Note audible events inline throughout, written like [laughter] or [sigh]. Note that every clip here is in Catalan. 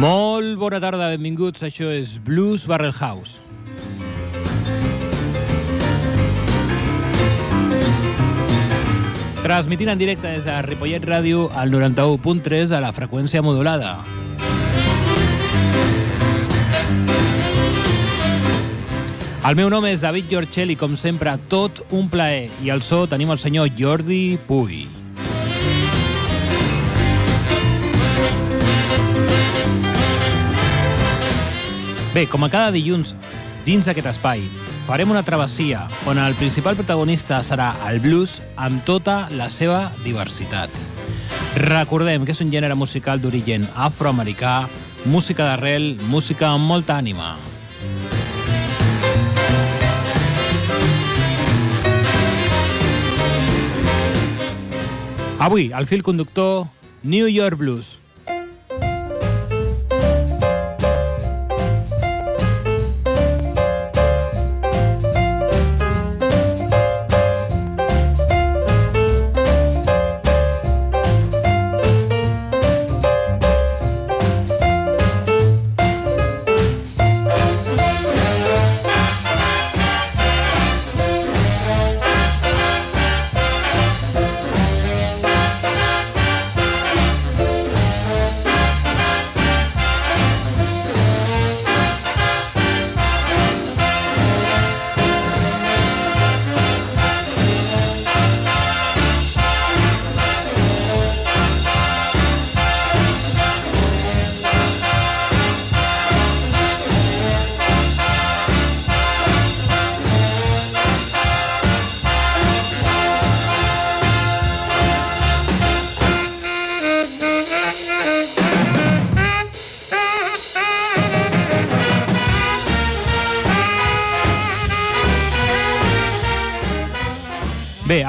Molt bona tarda, benvinguts. Això és Blues Barrel House. Transmitint en directe des de Ripollet Ràdio al 91.3 a la freqüència modulada. El meu nom és David Giorgel i, com sempre, tot un plaer. I al so tenim el senyor Jordi Puy. Bé, com a cada dilluns, dins d'aquest espai, farem una travessia on el principal protagonista serà el blues amb tota la seva diversitat. Recordem que és un gènere musical d'origen afroamericà, música d'arrel, música amb molta ànima. Avui, el fil conductor, New York Blues,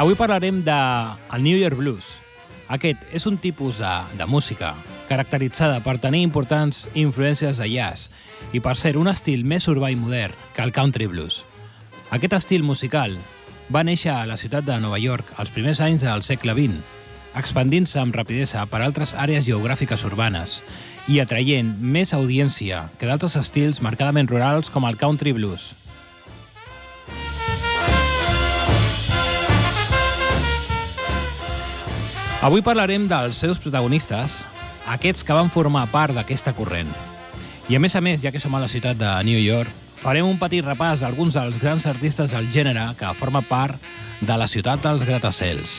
avui parlarem de el New York Blues. Aquest és un tipus de, de música caracteritzada per tenir importants influències de jazz i per ser un estil més urbà i modern que el country blues. Aquest estil musical va néixer a la ciutat de Nova York als primers anys del segle XX, expandint-se amb rapidesa per altres àrees geogràfiques urbanes i atraient més audiència que d'altres estils marcadament rurals com el country blues. Avui parlarem dels seus protagonistes, aquests que van formar part d'aquesta corrent. I a més a més, ja que som a la ciutat de New York, farem un petit repàs d'alguns dels grans artistes del gènere que forma part de la ciutat dels gratacels.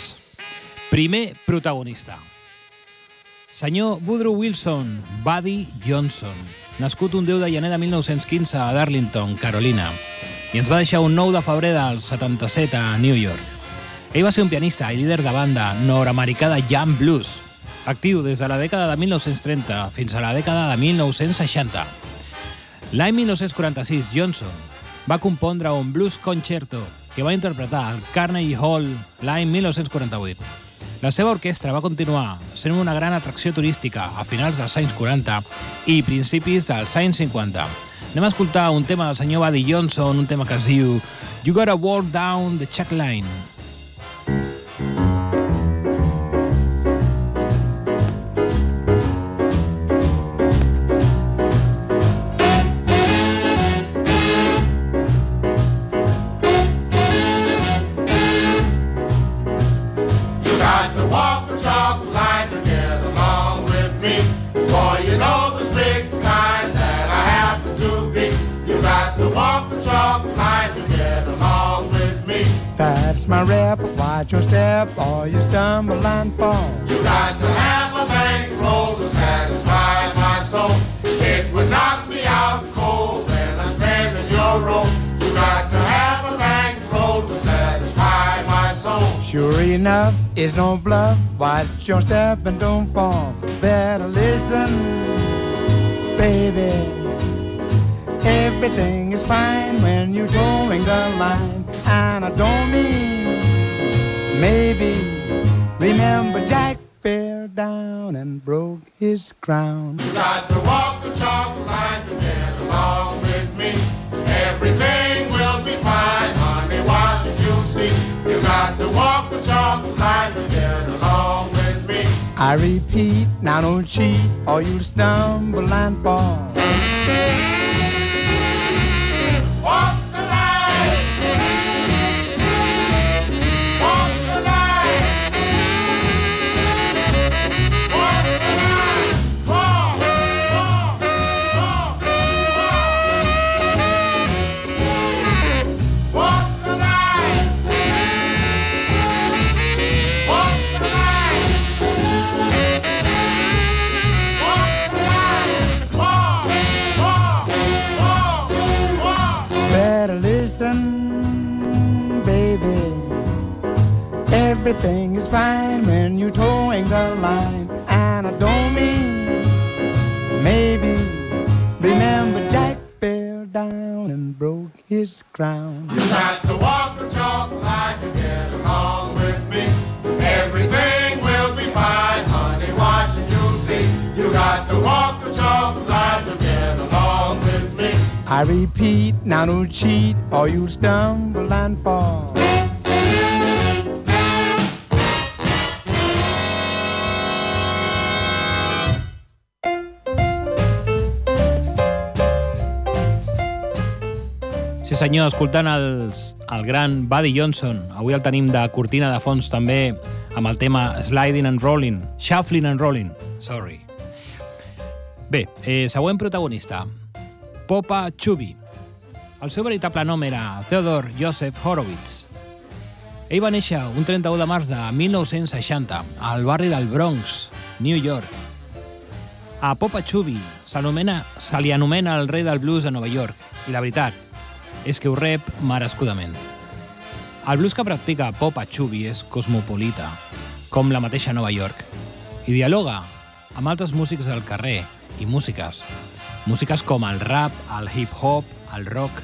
Primer protagonista. Senyor Woodrow Wilson, Buddy Johnson, nascut un 10 de gener de 1915 a Darlington, Carolina, i ens va deixar un 9 de febrer del 77 a New York. Ell va ser un pianista i líder de banda nord-americà de jam blues, actiu des de la dècada de 1930 fins a la dècada de 1960. L'any 1946, Johnson va compondre un blues concerto que va interpretar al Carnegie Hall l'any 1948. La seva orquestra va continuar sent una gran atracció turística a finals dels anys 40 i principis dels anys 50. Anem a escoltar un tema del senyor Buddy Johnson, un tema que es diu You Gotta Walk Down the Check Line. You Watch your step or you stumble and fall. You got to have a bankroll to satisfy my soul. It would knock me out cold when I'm spending your roll. You got to have a bankroll to satisfy my soul. Sure enough, it's no bluff. Watch your step and don't fall. Better listen baby. Everything is fine when you're towing the line, and I don't mean maybe. Remember, Jack fell down and broke his crown. You got to walk the chalk line to get along with me. Everything will be fine, honey. Watch and you'll see. You got to walk the chalk line to get along with me. I repeat, now don't cheat, or you'll stumble and fall. Everything is fine when you're towing the line, and I don't mean maybe. Remember, Jack fell down and broke his crown. You got to walk the chalk line to get along with me. Everything will be fine, honey. Watch and you'll see. You got to walk the chalk line to get along with me. I repeat, now don't cheat, or you'll stumble and fall. Sí senyor, escoltant els, el gran Buddy Johnson. Avui el tenim de cortina de fons també amb el tema Sliding and Rolling. Shuffling and Rolling, sorry. Bé, eh, següent protagonista. Popa Chubby. El seu veritable nom era Theodor Joseph Horowitz. Ell va néixer un 31 de març de 1960 al barri del Bronx, New York. A Popa Chubby se li anomena el rei del blues de Nova York. I la veritat és que ho rep merescudament. El blues que practica Popa Chubby és cosmopolita, com la mateixa Nova York, i dialoga amb altres músics del carrer i músiques. Músiques com el rap, el hip-hop, el rock.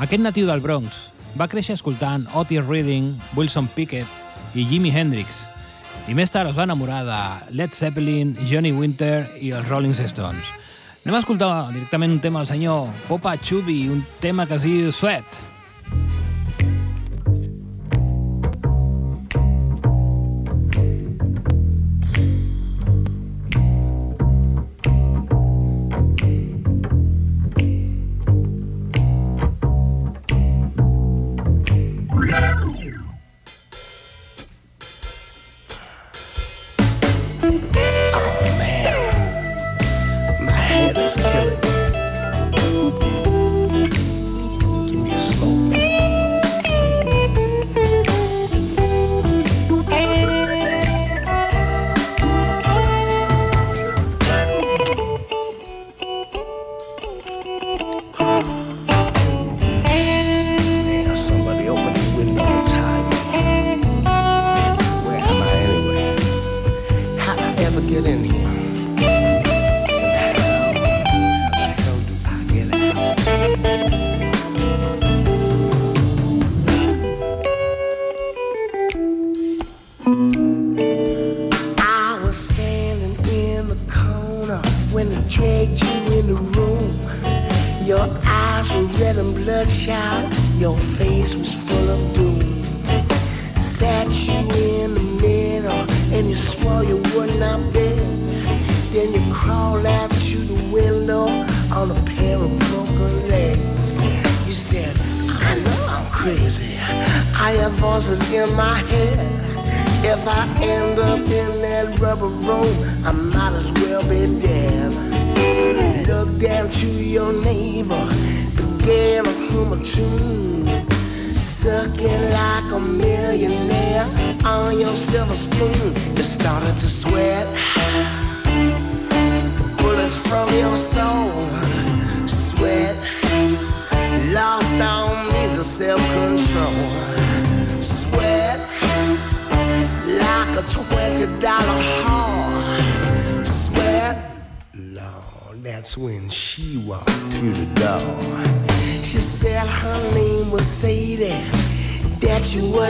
Aquest natiu del Bronx va créixer escoltant Otis Redding, Wilson Pickett i Jimi Hendrix, i més tard es va enamorar de Led Zeppelin, Johnny Winter i els Rolling Stones. Anem a escoltar directament un tema del senyor Popa Chubby, un tema que es diu Sweat.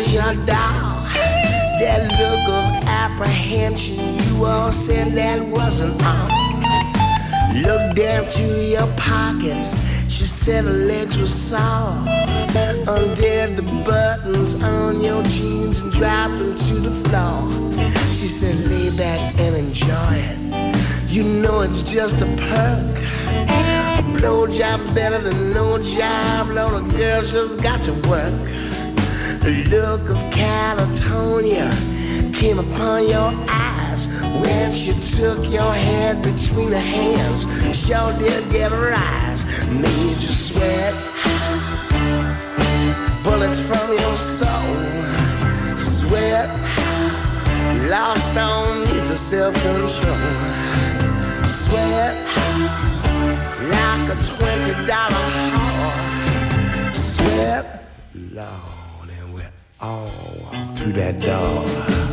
Your doll. That look of apprehension, you all said that wasn't all. Look down to your pockets. She said her legs were sore. Undid the buttons on your jeans and dropped them to the floor. She said, lay back and enjoy it. You know it's just a perk. A blowjob's better than no job. Lord, a girl's just got to work. A look of catatonia came upon your eyes when she took your head between her hands. Sure did get a rise, made you sweat. Bullets from your soul, sweat. Lost on needs of self-control, sweat. Like a twenty dollar whore, sweat. Lord, Oh, through that door.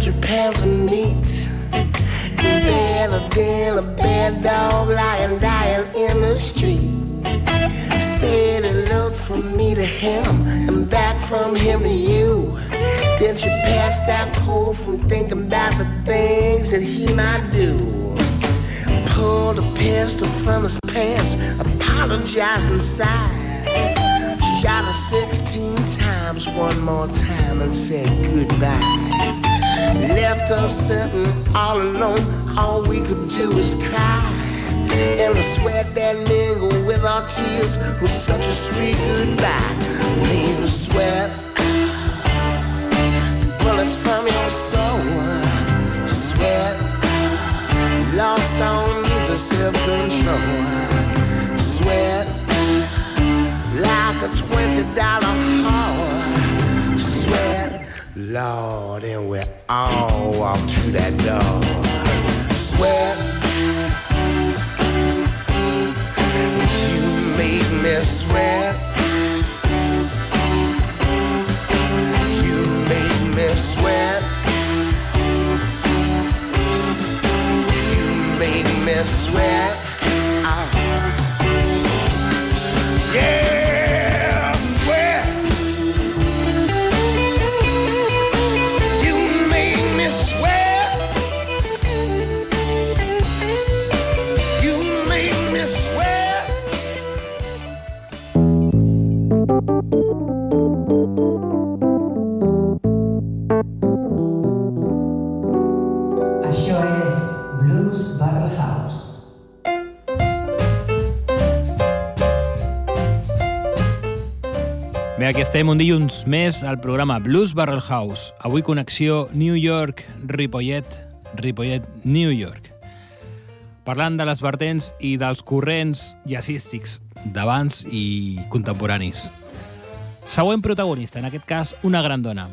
300 pounds of meat. Better than a bad dog lying dying in the street. Said it looked from me to him and back from him to you. Then she passed out cold from thinking about the things that he might do pulled a pistol from his pants, apologized inside. Shot her 16 times one more time and said goodbye. Left us sitting all alone, all we could do was cry. And the sweat that mingled with our tears was such a sweet goodbye. Made the sweat, bullets from your soul, sweat lost on needs of self-control. Sweat like a twenty-dollar whore. Sweat, Lord, and we all walk through that door. Sweat, you made me sweat. You made me sweat. You made me sweat. Estem un dilluns més al programa Blues Barrel House. Avui connexió New York-Ripollet, Ripollet-New York. Parlant de les vertents i dels corrents jazzístics d'abans i contemporanis. Següent protagonista, en aquest cas una gran dona,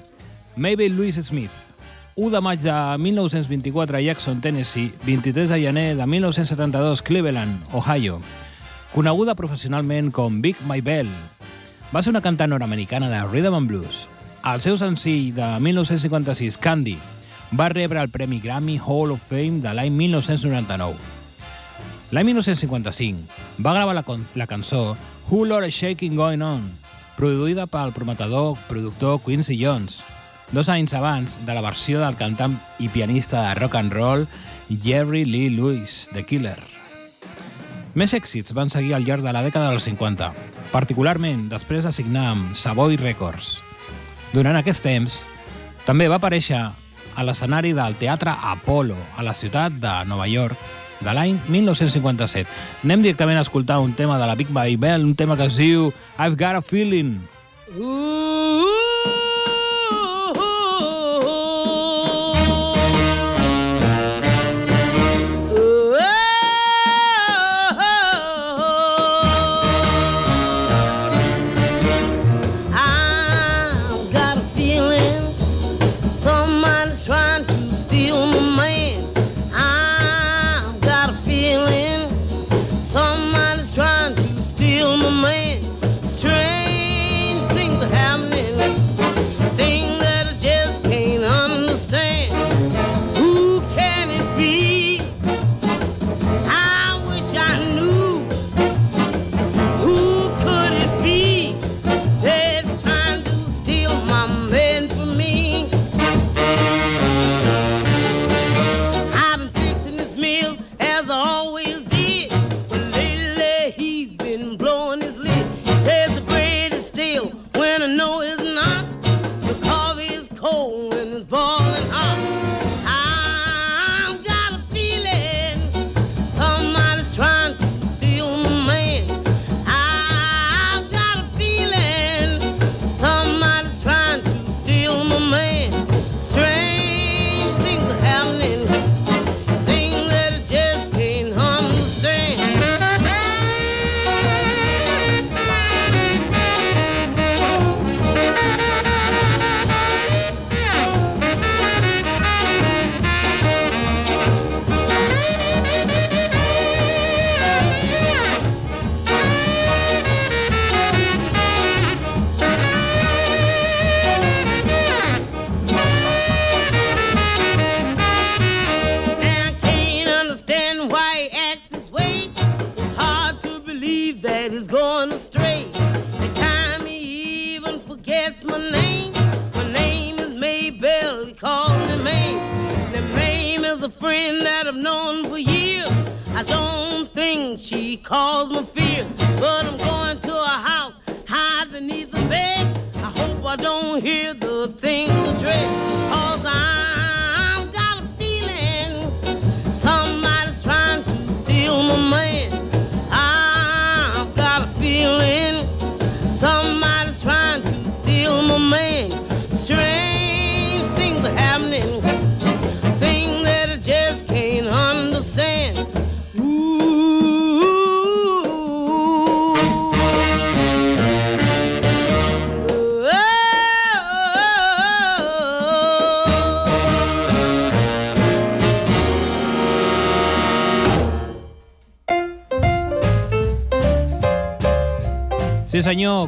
Mabel Louise Smith. 1 de maig de 1924 a Jackson, Tennessee, 23 de gener de 1972 Cleveland, Ohio. Coneguda professionalment com Big My Bell, va ser una cantant nord-americana de rhythm and blues. El seu senzill de 1956, Candy, va rebre el Premi Grammy Hall of Fame de l'any 1999. L'any 1955 va gravar la, la cançó Who Lot of Shaking Going On, produïda pel prometedor productor Quincy Jones, dos anys abans de la versió del cantant i pianista de rock and roll Jerry Lee Lewis, The Killer. Més èxits van seguir al llarg de la dècada dels 50, particularment després de signar amb Savoy Records. Durant aquest temps, també va aparèixer a l'escenari del Teatre Apollo, a la ciutat de Nova York, de l'any 1957. Anem directament a escoltar un tema de la Big Bang Bell, un tema que es diu I've Got a Feeling. I've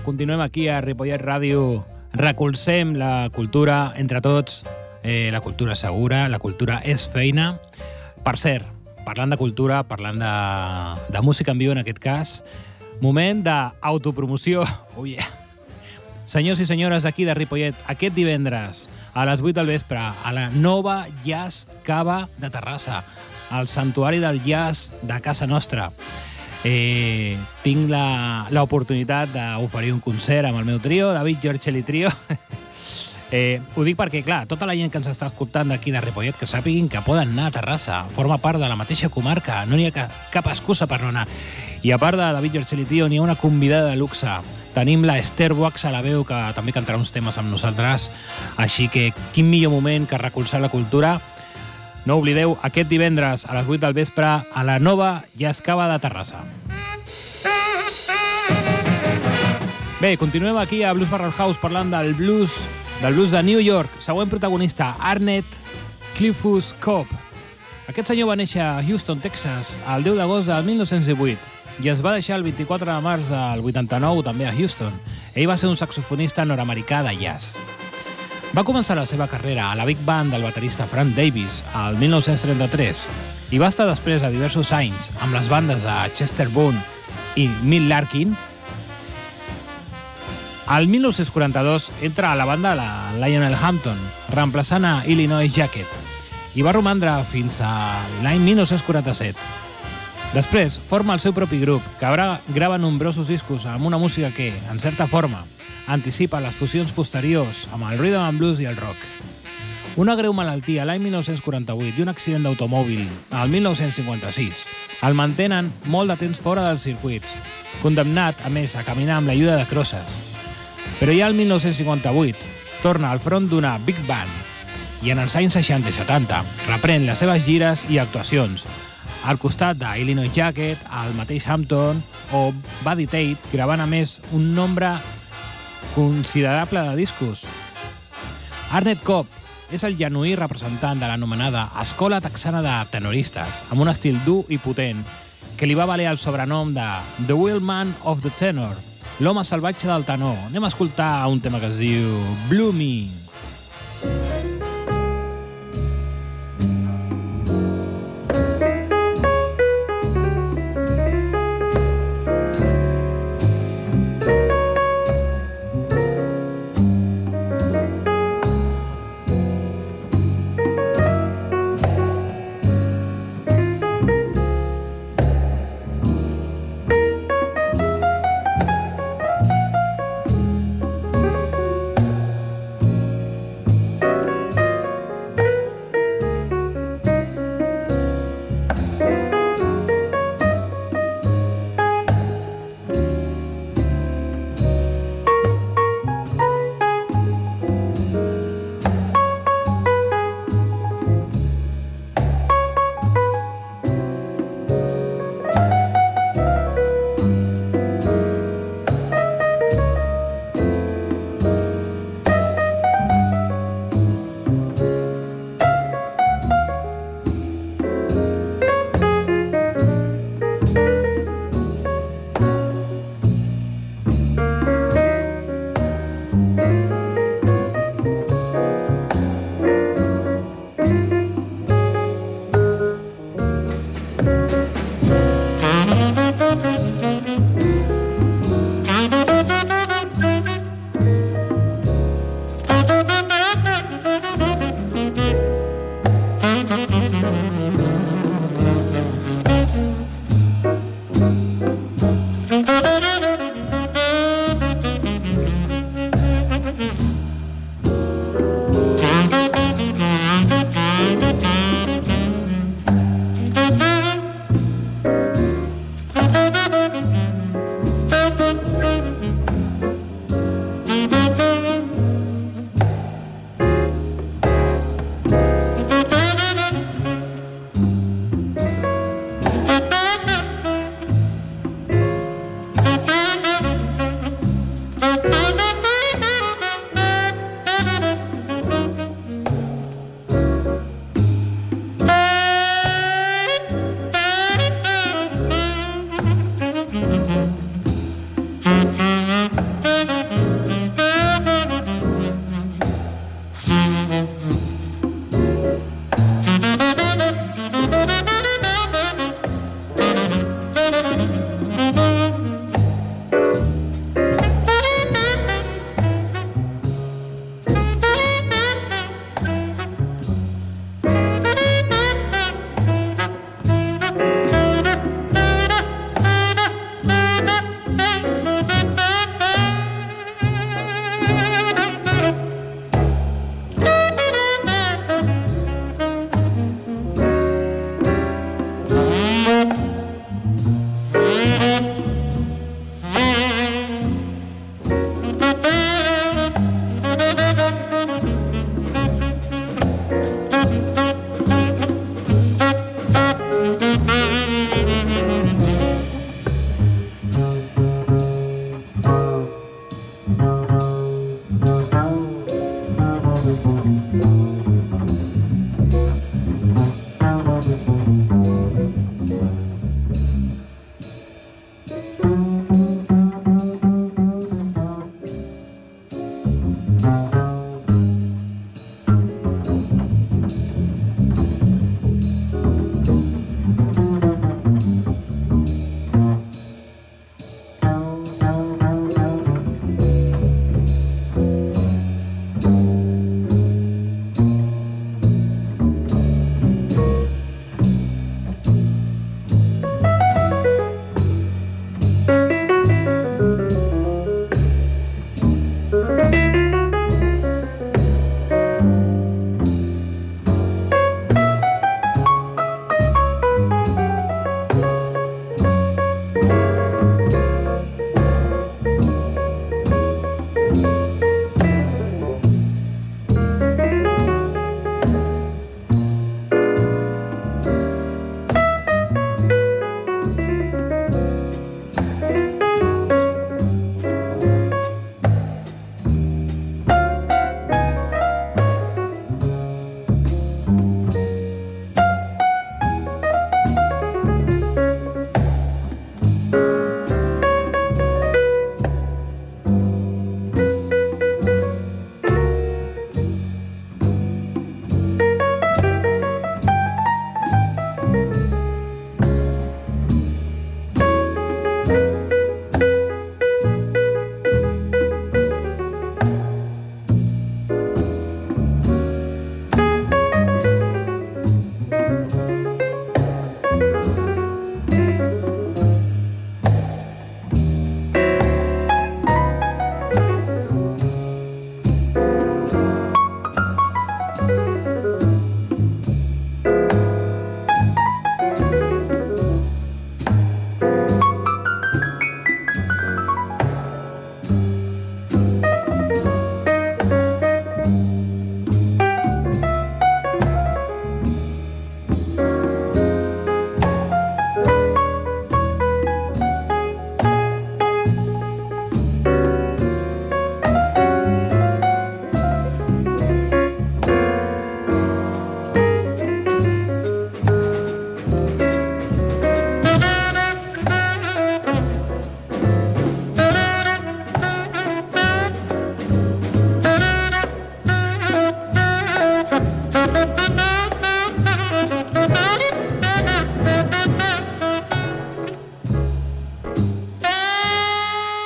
continuem aquí a Ripollet Ràdio. Recolzem la cultura entre tots. Eh, la cultura segura, la cultura és feina. Per cert, parlant de cultura, parlant de, de música en viu en aquest cas, moment d'autopromoció. [laughs] Oh yeah. Senyors i senyores d'aquí de Ripollet, aquest divendres a les 8 del vespre a la nova Jazz Cava de Terrassa, al Santuari del Jazz de casa nostra. Eh, tinc l'oportunitat d'oferir un concert amb el meu trio, David Giorcelli Trio. [laughs] Eh, ho dic perquè, clar, tota la gent que ens està escoltant d'aquí de Ripollet, que sàpiguin que poden anar a Terrassa, forma part de la mateixa comarca, no n'hi ha ca- cap excusa per no anar. I a part de David Giorcelli Trio, n'hi ha una convidada de luxe. Tenim la Esther Boax a la veu, que també cantarà uns temes amb nosaltres. Així que, quin millor moment que recolzar la cultura no oblideu, aquest divendres a les 8 del vespre a la nova Llascava de Terrassa. Bé, continuem aquí a Blues Barrel House parlant del blues, del blues de New York. Següent protagonista, Arnett Cliffus Cobb. Aquest senyor va néixer a Houston, Texas, el 10 d'agost del 1918 i es va deixar el 24 de març del 89 també a Houston. Ell va ser un saxofonista nord-americà de jazz. Va començar la seva carrera a la Big Band del baterista Frank Davis al 1933 i va estar després a diversos anys amb les bandes de Chester Boone i Mill Larkin. Al 1942 entra a la banda la Lionel Hampton, reemplaçant a Illinois Jacket, i va romandre fins a l'any 1947. Després forma el seu propi grup, que gra- grava nombrosos discos amb una música que, en certa forma, anticipa les fusions posteriors amb el rhythm and blues i el rock. Una greu malaltia l'any 1948 i un accident d'automòbil al 1956 el mantenen molt de temps fora dels circuits, condemnat, a més, a caminar amb l'ajuda de crosses. Però ja el 1958 torna al front d'una Big Band i en els anys 60 i 70 reprèn les seves gires i actuacions, al costat d'Illinois Jacket, al mateix Hampton o Buddy Tate, gravant a més un nombre considerable de discos. Arnett Cobb és el genuí representant de l'anomenada Escola Texana de Tenoristes, amb un estil dur i potent, que li va valer el sobrenom de The Wheelman of the Tenor, l'home salvatge del tenor. Anem a escoltar un tema que es diu Blue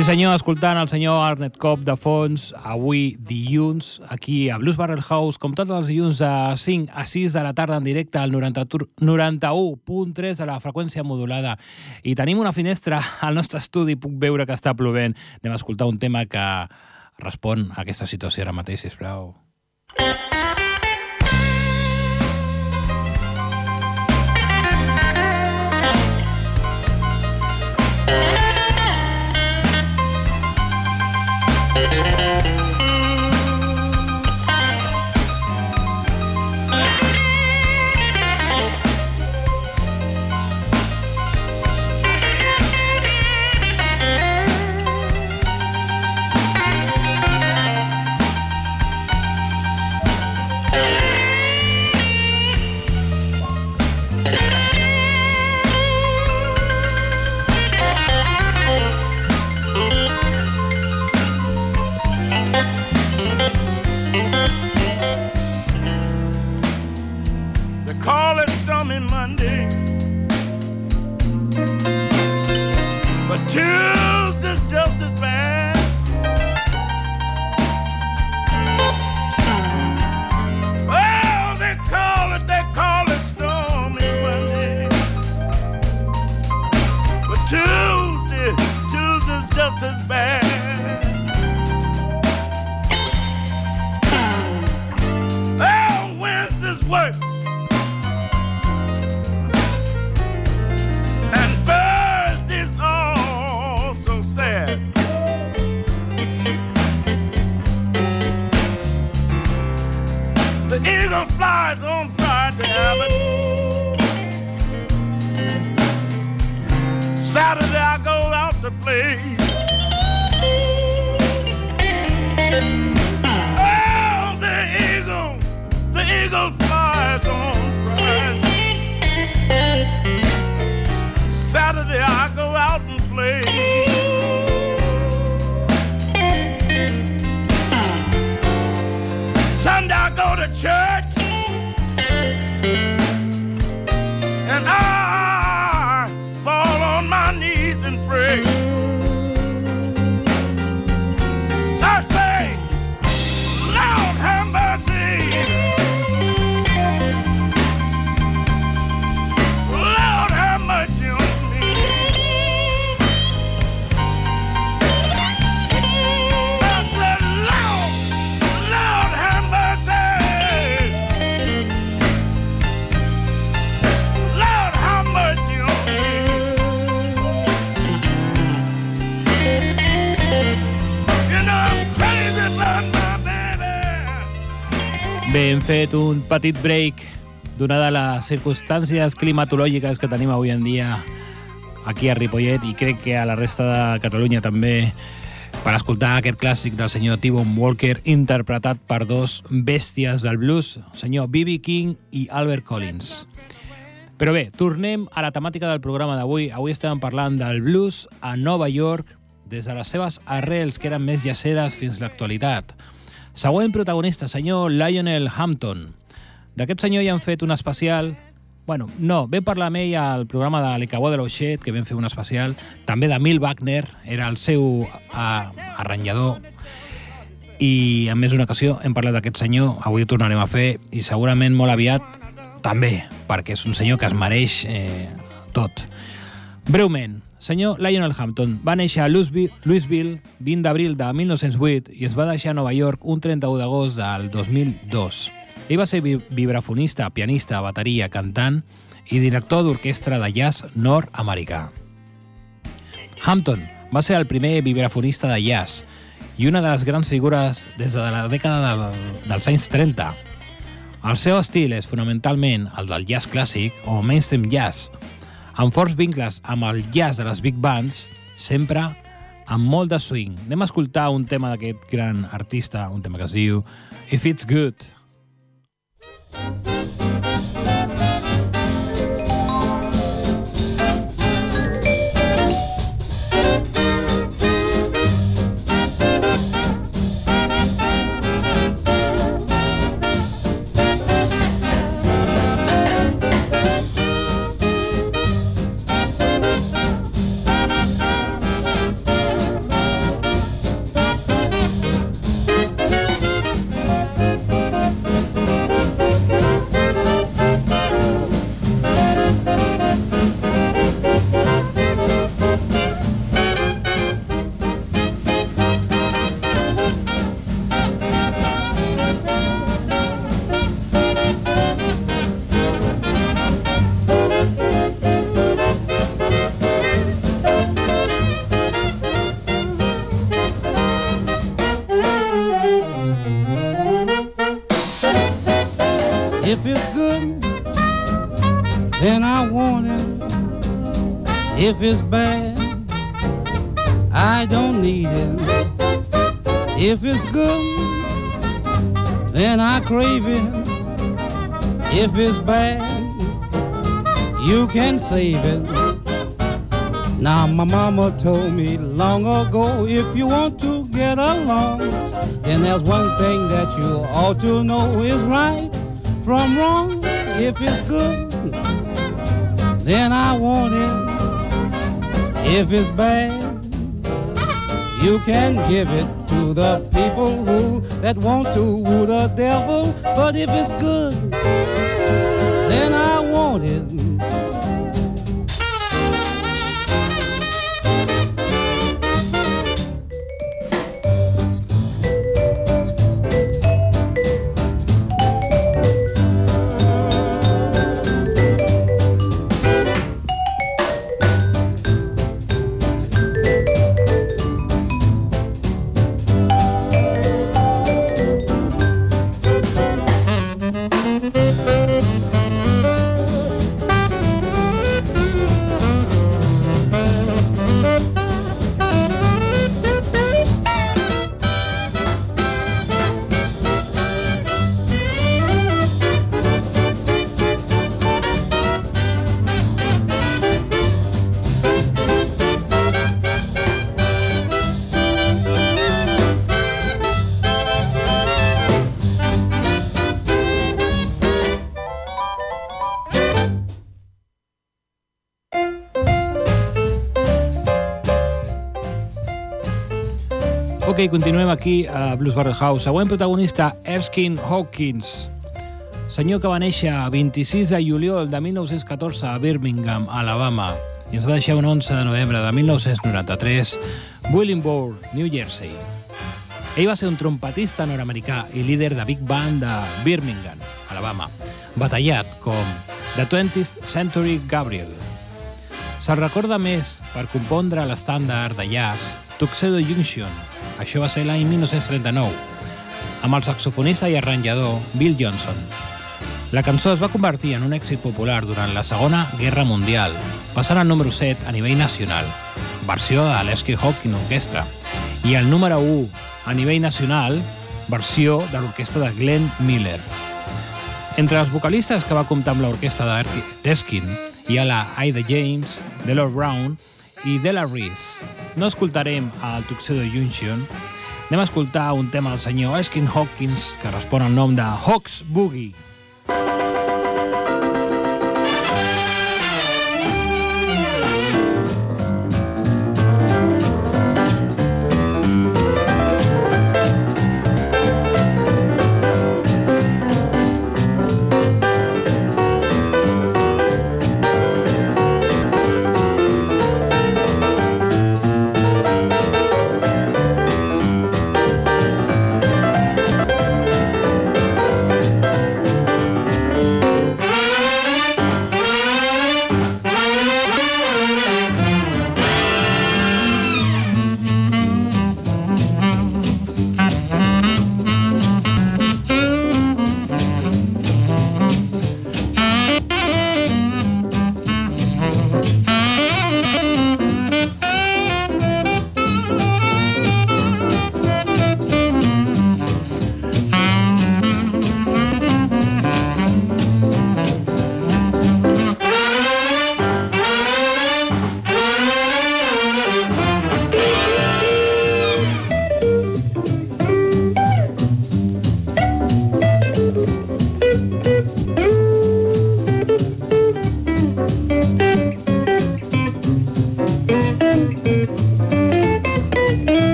Sí senyor, escoltant el senyor Arnet Cop de fons, avui dilluns, aquí a Blues Barrel House, com tots els dilluns a 5 a 6 de la tarda en directe al 91.3 de la freqüència modulada. I tenim una finestra al nostre estudi, puc veure que està plovent. Anem a escoltar un tema que respon a aquesta situació ara mateix, sisplau. to The eagle flies on Friday, Abbott. Saturday I go out to play. Oh, the eagle, the eagle flies on Friday. Saturday I go out and play. Church. Hem fet un petit break donada les circumstàncies climatològiques que tenim avui en dia aquí a Ripollet i crec que a la resta de Catalunya també per escoltar aquest clàssic del senyor T-Bone Walker interpretat per dos bèsties del blues, el senyor B.B. King i Albert Collins. Però bé, tornem a la temàtica del programa d'avui. Avui estem parlant del blues a Nova York des de les seves arrels, que eren més llaceres fins l'actualitat. Següent protagonista, senyor Lionel Hampton. D'aquest senyor ja han fet un especial... Bueno, no, vam parlar amb ell al programa de l'Icabó de l'Oixet, que vam fer un especial, també de Mil Wagner, era el seu uh, arranjador, i en més d'una ocasió hem parlat d'aquest senyor, avui ho tornarem a fer, i segurament molt aviat també, perquè és un senyor que es mereix eh, tot. Breument, senyor Lionel Hampton va néixer a Louisville, Louisville 20 d'abril de 1908 i es va deixar a Nova York un 31 d'agost del 2002. Ell va ser vi- vibrafonista, pianista, bateria, cantant i director d'orquestra de jazz nord-americà. Hampton va ser el primer vibrafonista de jazz i una de les grans figures des de la dècada de, dels anys 30. El seu estil és fonamentalment el del jazz clàssic o mainstream jazz, amb forts vincles amb el jazz de les big bands, sempre amb molt de swing. Anem a escoltar un tema d'aquest gran artista, un tema que es diu If It's Good. It. Now my mama told me long ago, if you want to get along, then there's one thing that you ought to know is right from wrong. If it's good, then I want it. If it's bad, you can give it to the people who that want to woo the devil. But if it's good, then I Ok, continuem aquí a Blues Barrel House. Següent protagonista, Erskine Hawkins. Senyor que va néixer a 26 de juliol de 1914 a Birmingham, Alabama, i ens va deixar un 11 de novembre de 1993, Williamsburg, New Jersey. Ell va ser un trompetista nord-americà i líder de Big Band de Birmingham, Alabama, batallat com The 20th Century Gabriel. Se'l recorda més per compondre l'estàndard de jazz Tuxedo Junction, això va ser l'any 1939, amb el saxofonista i arranjador Bill Johnson. La cançó es va convertir en un èxit popular durant la Segona Guerra Mundial, passant al número 7 a nivell nacional, versió de l'Esky Hawking Orchestra, i el número 1 a nivell nacional, versió de l'orquestra de Glenn Miller. Entre els vocalistes que va comptar amb l'orquestra d'Eskin hi ha la Ida James, Delor Brown i Della Reese. No escoltarem el Tuxedo Junction, anem a escoltar un tema del senyor Eskin Hawkins que respon al nom de Hawks Boogie.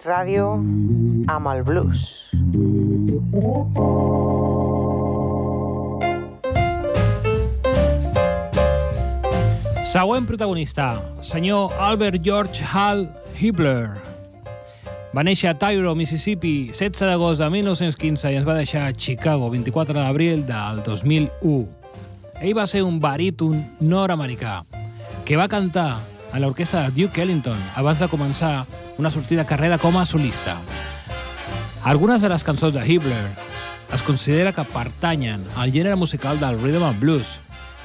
Ripollet Ràdio amb el blues. Següent protagonista, senyor Albert George Hall Hibbler. Va néixer a Tyro, Mississippi, 16 d'agost de 1915 i es va deixar a Chicago, 24 d'abril del 2001. Ell va ser un baríton nord-americà que va cantar a l'orquestra de Duke Ellington abans de començar una sortida carrera com a solista. Algunes de les cançons de Hibbler es considera que pertanyen al gènere musical del rhythm and blues,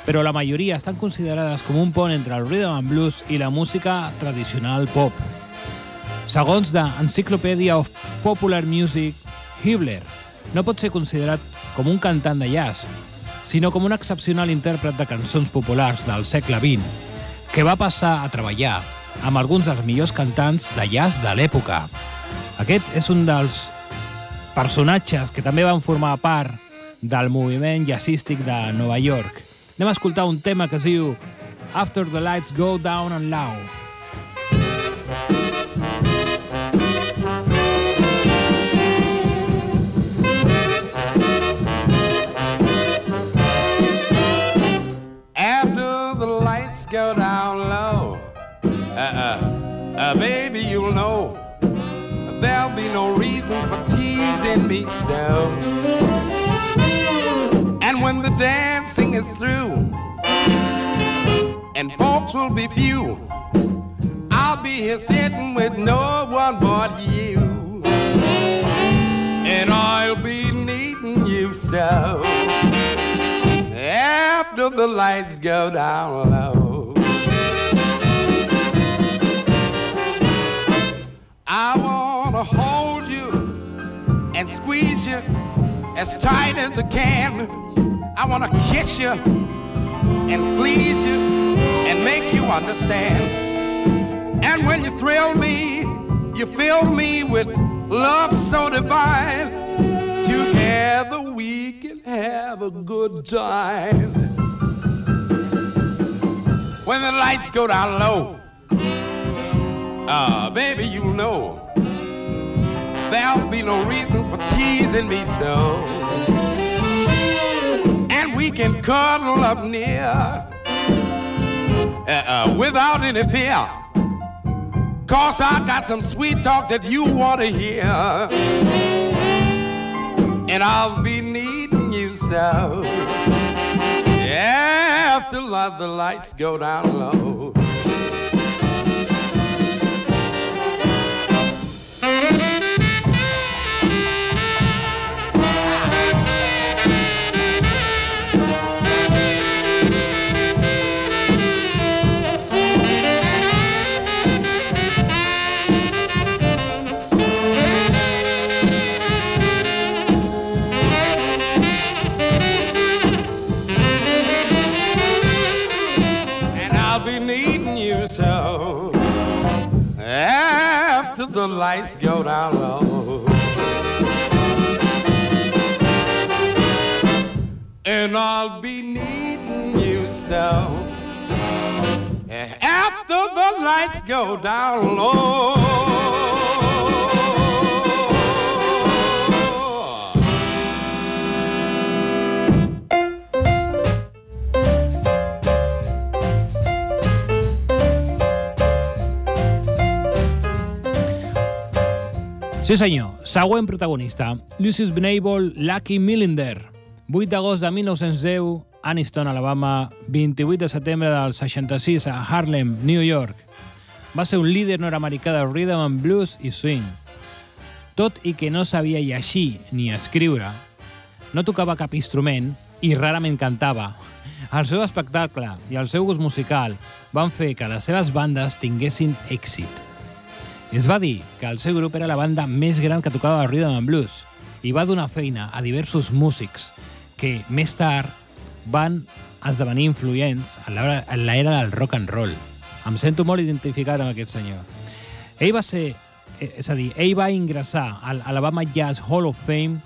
però la majoria estan considerades com un pont entre el rhythm and blues i la música tradicional pop. Segons The Encyclopedia of Popular Music, Hibbler no pot ser considerat com un cantant de jazz, sinó com un excepcional intèrpret de cançons populars del segle XX, que va passar a treballar amb alguns dels millors cantants de jazz de l'època. Aquest és un dels personatges que també van formar part del moviment jazzístic de Nova York. Anem a escoltar un tema que es diu After the Lights Go Down and lights go down uh, baby, you'll know there'll be no reason for teasing me so. And when the dancing is through, and folks will be few, I'll be here sitting with no one but you. And I'll be needing you so after the lights go down low. Hold you and squeeze you as tight as I can. I wanna kiss you and please you and make you understand. And when you thrill me, you fill me with love so divine. Together we can have a good time. When the lights go down low, ah, baby, you know there'll be no reason for teasing me so. And we can cuddle up near uh, uh, without any fear. Cause I got some sweet talk that you want to hear. And I'll be needing you so. Yeah, After the lights go down low. Lights go down low. And I'll be needing you so eh, after the lights go down low. Sí senyor, següent protagonista, Lucius Benable Lucky Millinder. 8 d'agost de 1910, Anniston, Alabama, 28 de setembre del 66 a Harlem, New York. Va ser un líder nord-americà de rhythm and blues i swing. Tot i que no sabia llegir ni escriure, no tocava cap instrument i rarament cantava. El seu espectacle i el seu gust musical van fer que les seves bandes tinguessin èxit. Es va dir que el seu grup era la banda més gran que tocava rhythm and blues i va donar feina a diversos músics que més tard van esdevenir influents en l'era del rock and roll. Em sento molt identificat amb aquest senyor. Ell va ser, eh, és a dir, ell va ingressar al Alabama Jazz Hall of Fame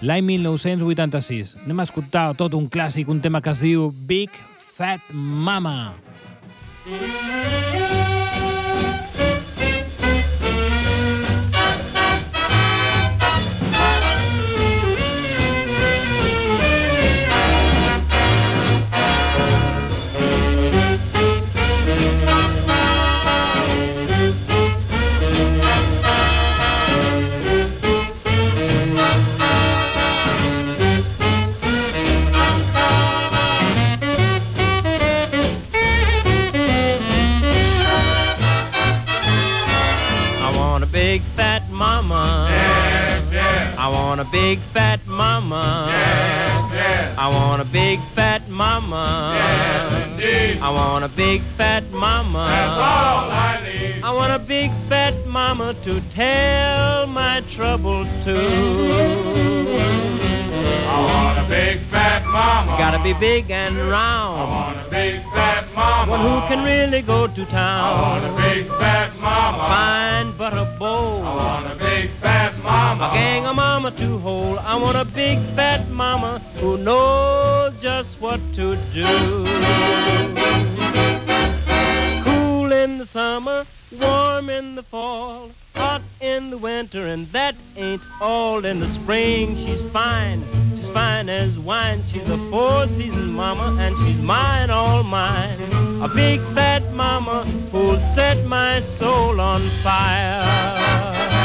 l'any 1986. Anem a escoltar tot un clàssic, un tema que es diu Big Fat Mama. want a fat mama. That's all I need. I want a big fat mama to tell my troubles to. I want a big fat mama. Gotta be big and round. I want a big fat mama. One who can really go to town. I want a big fat mama. Fine but a I bowl. want a big fat mama. A gang of mama to hold. I want a big fat mama who knows just what to do. Fall, hot in the winter, and that ain't all. In the spring, she's fine. She's fine as wine. She's a four-season mama, and she's mine, all mine. A big fat mama who'll set my soul on fire.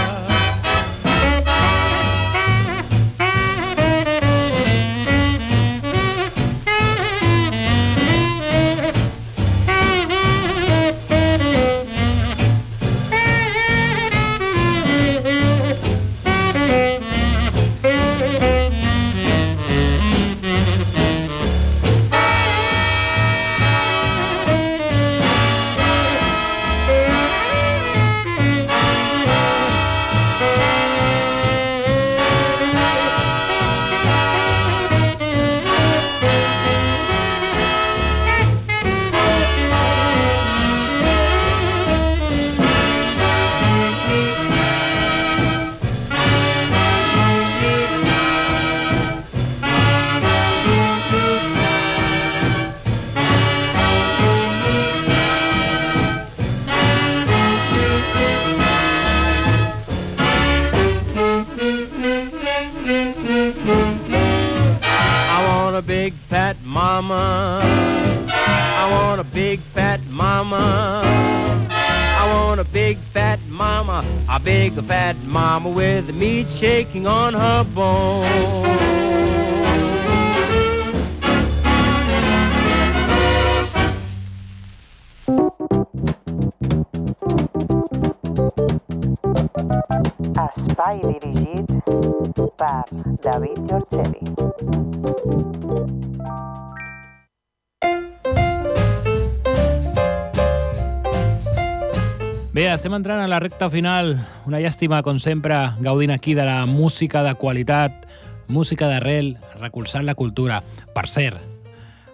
Entrant a la recta final. Una llàstima, com sempre, gaudint aquí de la música de qualitat, música d'arrel, recolzant la cultura. Per cert,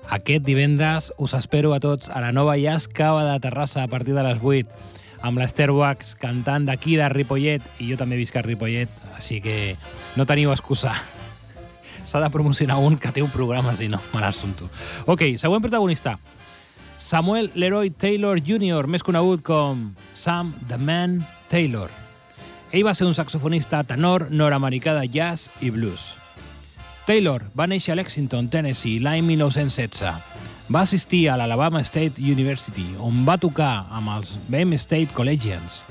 aquest divendres us espero a tots a la nova Jazz Cava de Terrassa a partir de les 8 amb l'Ester Wax cantant d'aquí de Ripollet i jo també visc a Ripollet, així que no teniu excusa. S'ha de promocionar un que té un programa, si no, me l'assumpto. Ok, següent protagonista. Samuel Leroy Taylor Jr., més conegut com Sam the Man Taylor. Ell va ser un saxofonista tenor nord-americà de jazz i blues. Taylor va néixer a Lexington, Tennessee, l'any 1916. Va assistir a l'Alabama State University, on va tocar amb els BM State Collegians.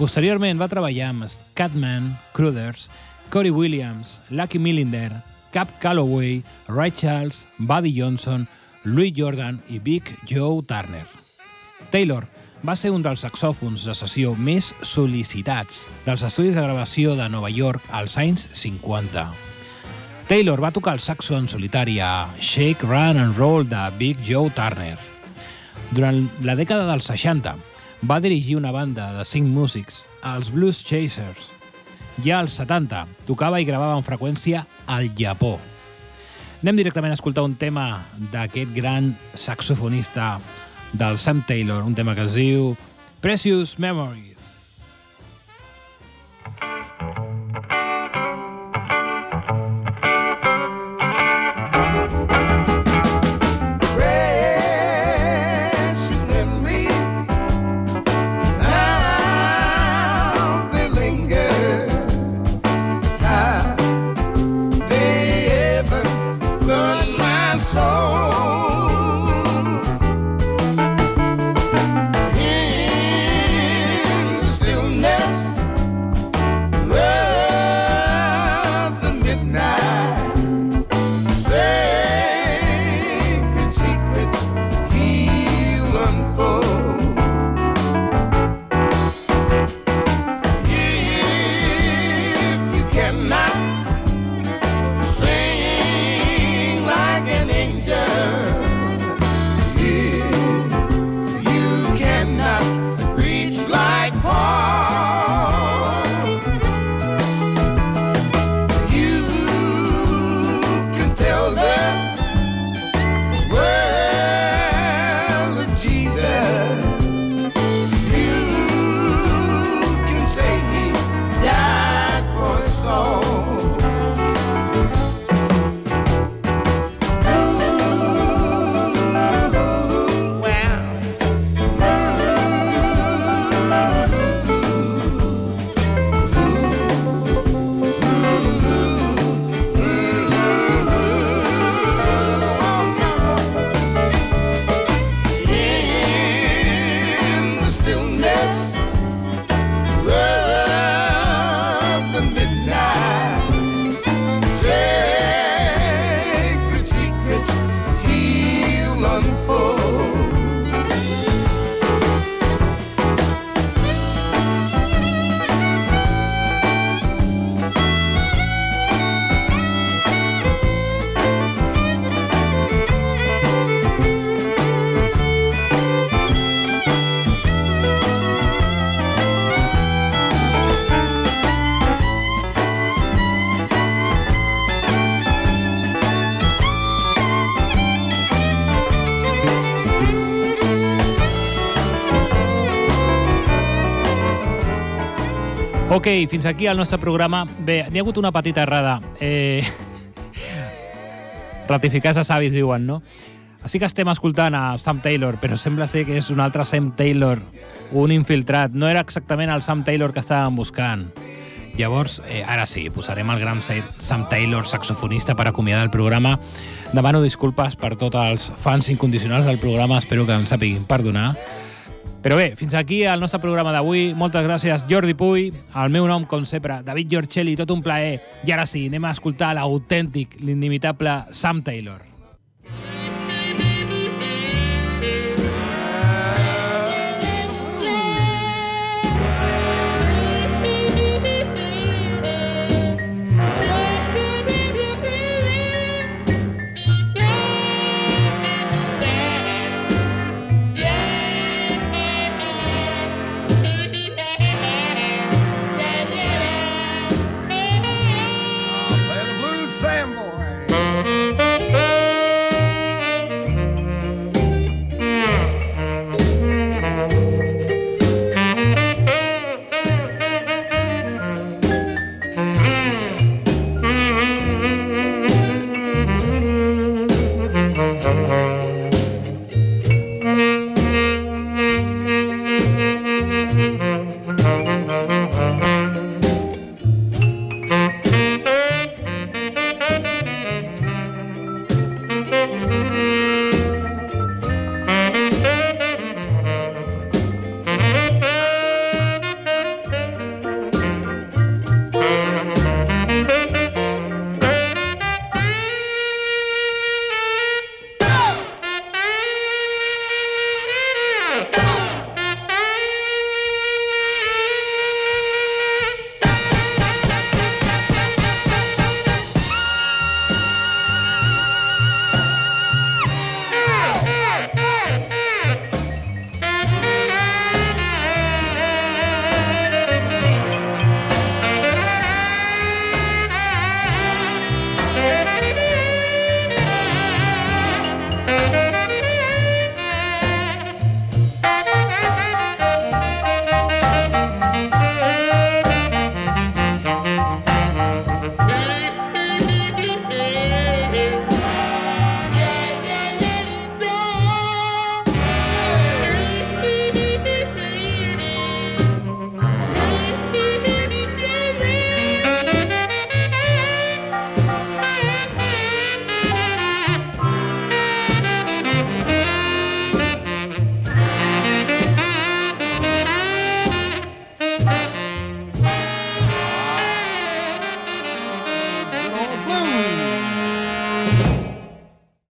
Posteriorment va treballar amb Catman, Cruders, Corey Williams, Lucky Millinder, Cap Calloway, Ray Charles, Buddy Johnson, Louis Jordan i Big Joe Turner. Taylor va ser un dels saxòfons de sessió més sol·licitats dels estudis de gravació de Nova York als anys 50. Taylor va tocar el saxo en solitari a Shake, Run and Roll de Big Joe Turner. Durant la dècada dels 60 va dirigir una banda de cinc músics, els Blues Chasers. Ja als 70 tocava i gravava amb freqüència al Japó. Anem directament a escoltar un tema d'aquest gran saxofonista del Sam Taylor, un tema que es diu Precious Memories. Ok, fins aquí el nostre programa. Bé, n'hi ha hagut una petita errada. Eh... [laughs] Ratificar se savis, diuen, no? Així que estem escoltant a Sam Taylor, però sembla ser que és un altre Sam Taylor, un infiltrat. No era exactament el Sam Taylor que estàvem buscant. Llavors, eh, ara sí, posarem el gran Sam Taylor, saxofonista, per acomiadar el programa. Demano disculpes per tots els fans incondicionals del programa, espero que ens sapiguin perdonar. Però bé, fins aquí el nostre programa d'avui. Moltes gràcies, Jordi Puy. El meu nom, com sempre, David Giorcelli, tot un plaer. I ara sí, anem a escoltar l'autèntic, l'inimitable Sam Taylor.